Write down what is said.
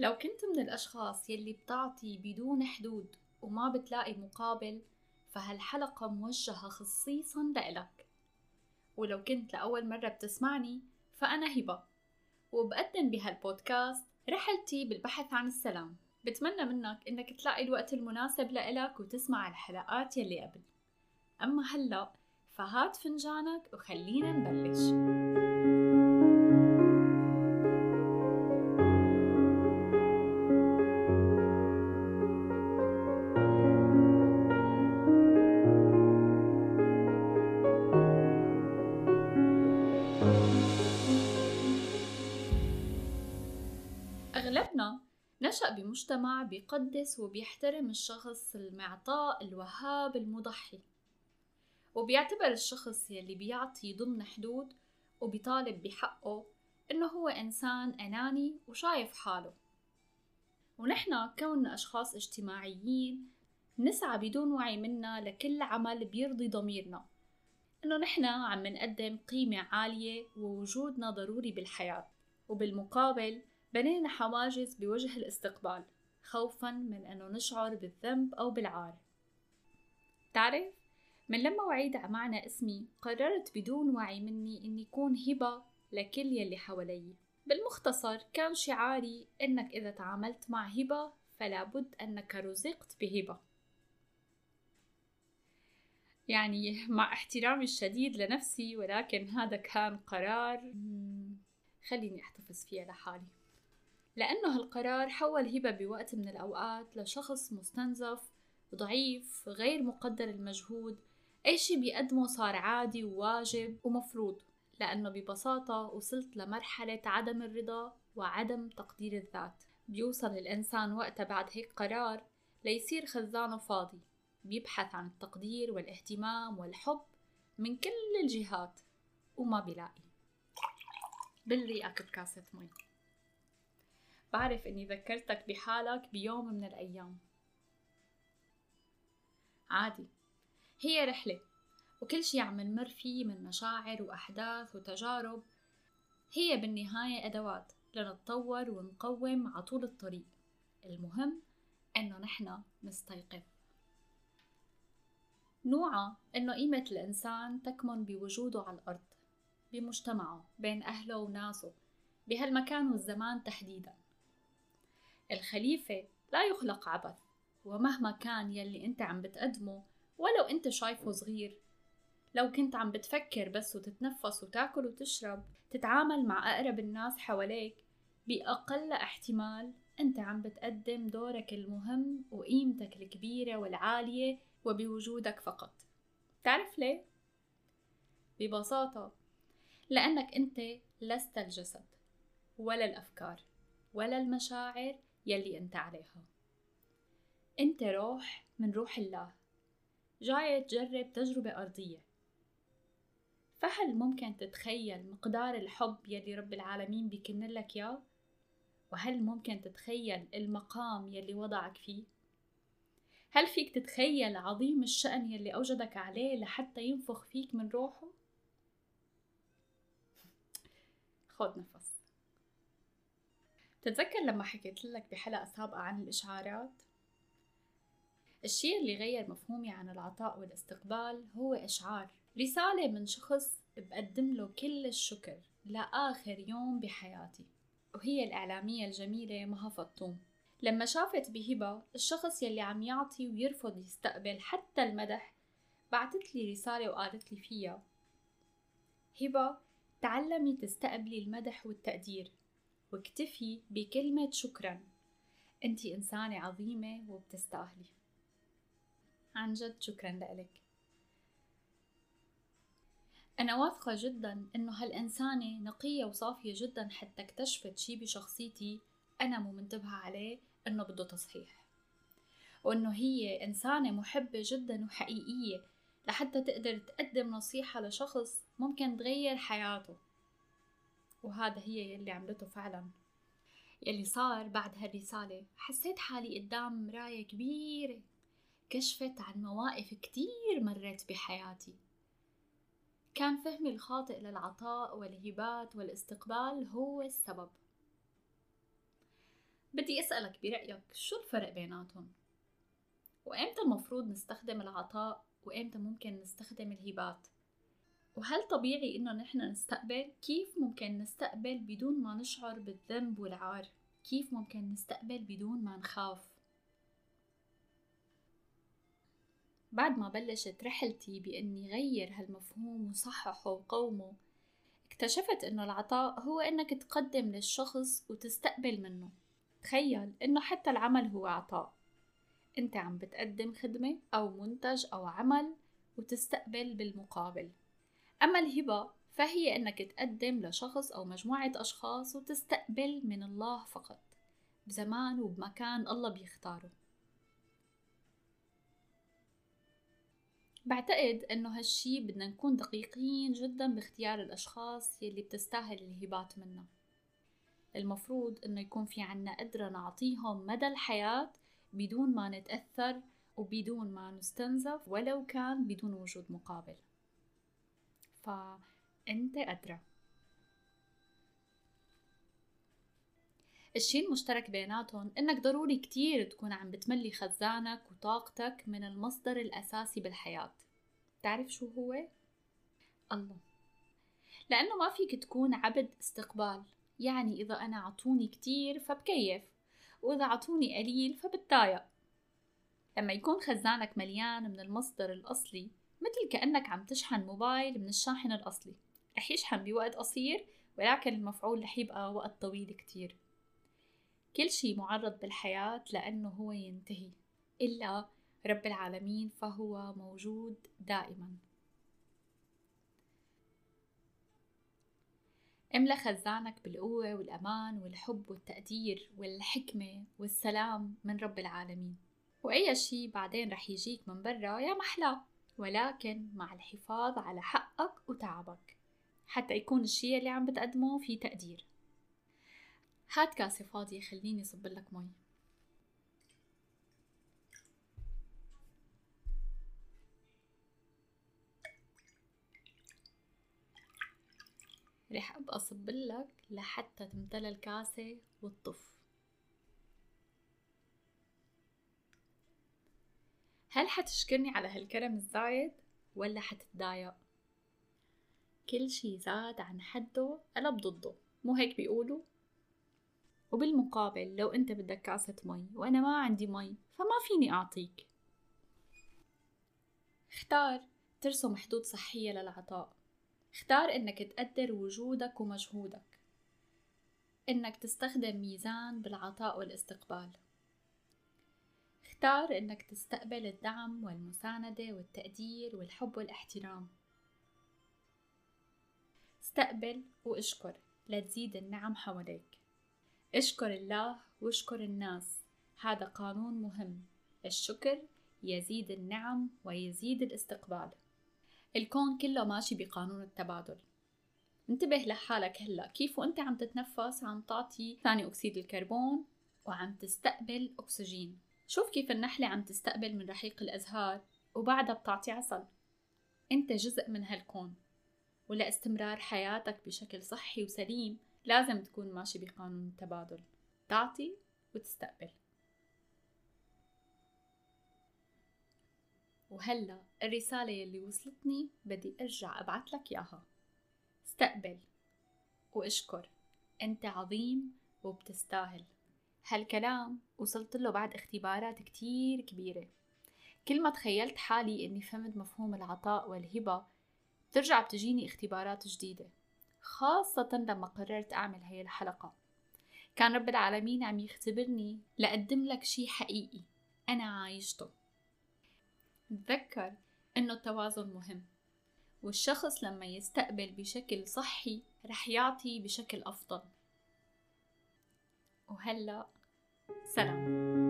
لو كنت من الأشخاص يلي بتعطي بدون حدود وما بتلاقي مقابل فهالحلقة موجهة خصيصا لإلك. ولو كنت لأول مرة بتسمعني فأنا هبة. وبقدم بهالبودكاست رحلتي بالبحث عن السلام. بتمنى منك إنك تلاقي الوقت المناسب لإلك وتسمع الحلقات يلي قبل. أما هلأ فهات فنجانك وخلينا نبلش. نشأ بمجتمع بيقدس وبيحترم الشخص المعطاء الوهاب المضحي. وبيعتبر الشخص يلي بيعطي ضمن حدود وبيطالب بحقه إنه هو إنسان أناني وشايف حاله. ونحن كوننا أشخاص اجتماعيين نسعى بدون وعي منا لكل عمل بيرضي ضميرنا. إنه نحن عم نقدم قيمة عالية ووجودنا ضروري بالحياة. وبالمقابل بنينا حواجز بوجه الاستقبال خوفا من أنه نشعر بالذنب أو بالعار. تعرف من لما وعيت معنى اسمي قررت بدون وعي مني إني كون هبة لكل يلي حوالي. بالمختصر كان شعاري إنك إذا تعاملت مع هبة فلا بد أنك رزقت بهبة. يعني مع احترامي الشديد لنفسي ولكن هذا كان قرار. خليني أحتفظ فيه لحالي لأنه هالقرار حول هبة بوقت من الأوقات لشخص مستنزف ضعيف غير مقدر المجهود أي شي بيقدمه صار عادي وواجب ومفروض لأنه ببساطة وصلت لمرحلة عدم الرضا وعدم تقدير الذات. بيوصل الإنسان وقتها بعد هيك قرار ليصير خزانه فاضي بيبحث عن التقدير والاهتمام والحب من كل الجهات وما بيلاقي. بالريقك بكاسة مي. بعرف إني ذكرتك بحالك بيوم من الأيام. عادي هي رحلة وكل شي عم نمر فيه من مشاعر وأحداث وتجارب. هي بالنهاية أدوات لنتطور ونقوم عطول الطريق. المهم إنه نحن نستيقظ. نوعا إنه قيمة الإنسان تكمن بوجوده على الأرض بمجتمعه بين أهله وناسه بهالمكان والزمان تحديدا. الخليفة لا يخلق عبث ومهما كان يلي أنت عم بتقدمه ولو أنت شايفه صغير لو كنت عم بتفكر بس وتتنفس وتاكل وتشرب تتعامل مع أقرب الناس حواليك بأقل احتمال أنت عم بتقدم دورك المهم وقيمتك الكبيرة والعالية وبوجودك فقط تعرف ليه؟ ببساطة لأنك أنت لست الجسد ولا الأفكار ولا المشاعر يلي أنت عليها أنت روح من روح الله جاية تجرب تجربة أرضية فهل ممكن تتخيل مقدار الحب يلي رب العالمين بيكن لك ياه؟ وهل ممكن تتخيل المقام يلي وضعك فيه؟ هل فيك تتخيل عظيم الشأن يلي أوجدك عليه لحتى ينفخ فيك من روحه؟ خد نفس تتذكر لما حكيت لك بحلقة سابقة عن الإشعارات؟ الشيء اللي غير مفهومي عن العطاء والاستقبال هو إشعار رسالة من شخص بقدم له كل الشكر لآخر يوم بحياتي وهي الإعلامية الجميلة مها فطوم لما شافت بهبة الشخص يلي عم يعطي ويرفض يستقبل حتى المدح بعتت لي رسالة وقالت لي فيها هبة تعلمي تستقبلي المدح والتقدير واكتفي بكلمة شكرا. انت إنسانة عظيمة وبتستاهلي. عن جد شكرا لك. أنا واثقة جدا إنه هالإنسانة نقية وصافية جدا حتى اكتشفت شي بشخصيتي أنا مو منتبهة عليه إنه بده تصحيح. وإنه هي إنسانة محبة جدا وحقيقية لحتى تقدر تقدم نصيحة لشخص ممكن تغير حياته. وهذا هي يلي عملته فعلا. يلي صار بعد هالرسالة. حسيت حالي قدام مراية كبيرة. كشفت عن مواقف كتير مريت بحياتي. كان فهمي الخاطئ للعطاء والهبات والاستقبال هو السبب. بدي أسألك برأيك شو الفرق بيناتهم؟ وإمتى المفروض نستخدم العطاء؟ وإمتى ممكن نستخدم الهبات؟ وهل طبيعي إنه نحن نستقبل؟ كيف ممكن نستقبل بدون ما نشعر بالذنب والعار؟ كيف ممكن نستقبل بدون ما نخاف؟ بعد ما بلشت رحلتي بإني غير هالمفهوم وصححه وقومه اكتشفت إنه العطاء هو إنك تقدم للشخص وتستقبل منه تخيل إنه حتى العمل هو عطاء أنت عم بتقدم خدمة أو منتج أو عمل وتستقبل بالمقابل أما الهبة فهي أنك تقدم لشخص أو مجموعة أشخاص وتستقبل من الله فقط بزمان وبمكان الله بيختاره. بعتقد إنه هالشي بدنا نكون دقيقين جدا باختيار الأشخاص يلي بتستاهل الهبات منا المفروض إنه يكون في عنا قدرة نعطيهم مدى الحياة بدون ما نتأثر وبدون ما نستنزف ولو كان بدون وجود مقابل. فأنت أدرى. الشي المشترك بيناتهم إنك ضروري كتير تكون عم بتملي خزانك وطاقتك من المصدر الأساسي بالحياة. تعرف شو هو؟ الله. لأنه ما فيك تكون عبد استقبال. يعني إذا أنا عطوني كتير فبكيف وإذا عطوني قليل فبتضايق. لما يكون خزانك مليان من المصدر الأصلي مثل كأنك عم تشحن موبايل من الشاحن الأصلي. رح يشحن بوقت قصير ولكن المفعول رح يبقى وقت طويل كتير. كل شي معرض بالحياة لأنه هو ينتهي إلا رب العالمين فهو موجود دائما. املى خزانك بالقوة والأمان والحب والتقدير والحكمة والسلام من رب العالمين. وأي شي بعدين رح يجيك من برا يا محلاه ولكن مع الحفاظ على حقك وتعبك حتى يكون الشي اللي عم بتقدمه في تقدير. هات كاسة فاضية خليني صب لك مي. رح أبقى أصب لك لحتى تمتلى الكاسة وتطف حتشكرني على هالكرم الزايد ولا حتتضايق؟ كل شي زاد عن حده قلب ضده مو هيك بيقولوا؟ وبالمقابل لو أنت بدك كاسة مي وأنا ما عندي مي فما فيني أعطيك. اختار ترسم حدود صحية للعطاء. اختار إنك تقدر وجودك ومجهودك. إنك تستخدم ميزان بالعطاء والاستقبال. اختار إنك تستقبل الدعم والمساندة والتقدير والحب والاحترام. استقبل واشكر لتزيد النعم حواليك. اشكر الله واشكر الناس. هذا قانون مهم. الشكر يزيد النعم ويزيد الاستقبال. الكون كله ماشي بقانون التبادل. انتبه لحالك هلا. كيف وانت عم تتنفس عم تعطي ثاني أكسيد الكربون وعم تستقبل أكسجين. شوف كيف النحلة عم تستقبل من رحيق الأزهار وبعدها بتعطي عسل أنت جزء من هالكون ولإستمرار حياتك بشكل صحي وسليم لازم تكون ماشي بقانون التبادل. تعطي وتستقبل. وهلا الرسالة يلي وصلتني بدي أرجع ابعت لك إياها. استقبل واشكر. أنت عظيم وبتستاهل. هالكلام وصلت له بعد اختبارات كتير كبيرة. كل ما تخيلت حالي إني فهمت مفهوم العطاء والهبة بترجع بتجيني اختبارات جديدة خاصة لما قررت أعمل هاي الحلقة. كان رب العالمين عم يختبرني لأقدم لك شي حقيقي أنا عايشته. تذكر إنه التوازن مهم والشخص لما يستقبل بشكل صحي رح يعطي بشكل أفضل. وهلأ سلام.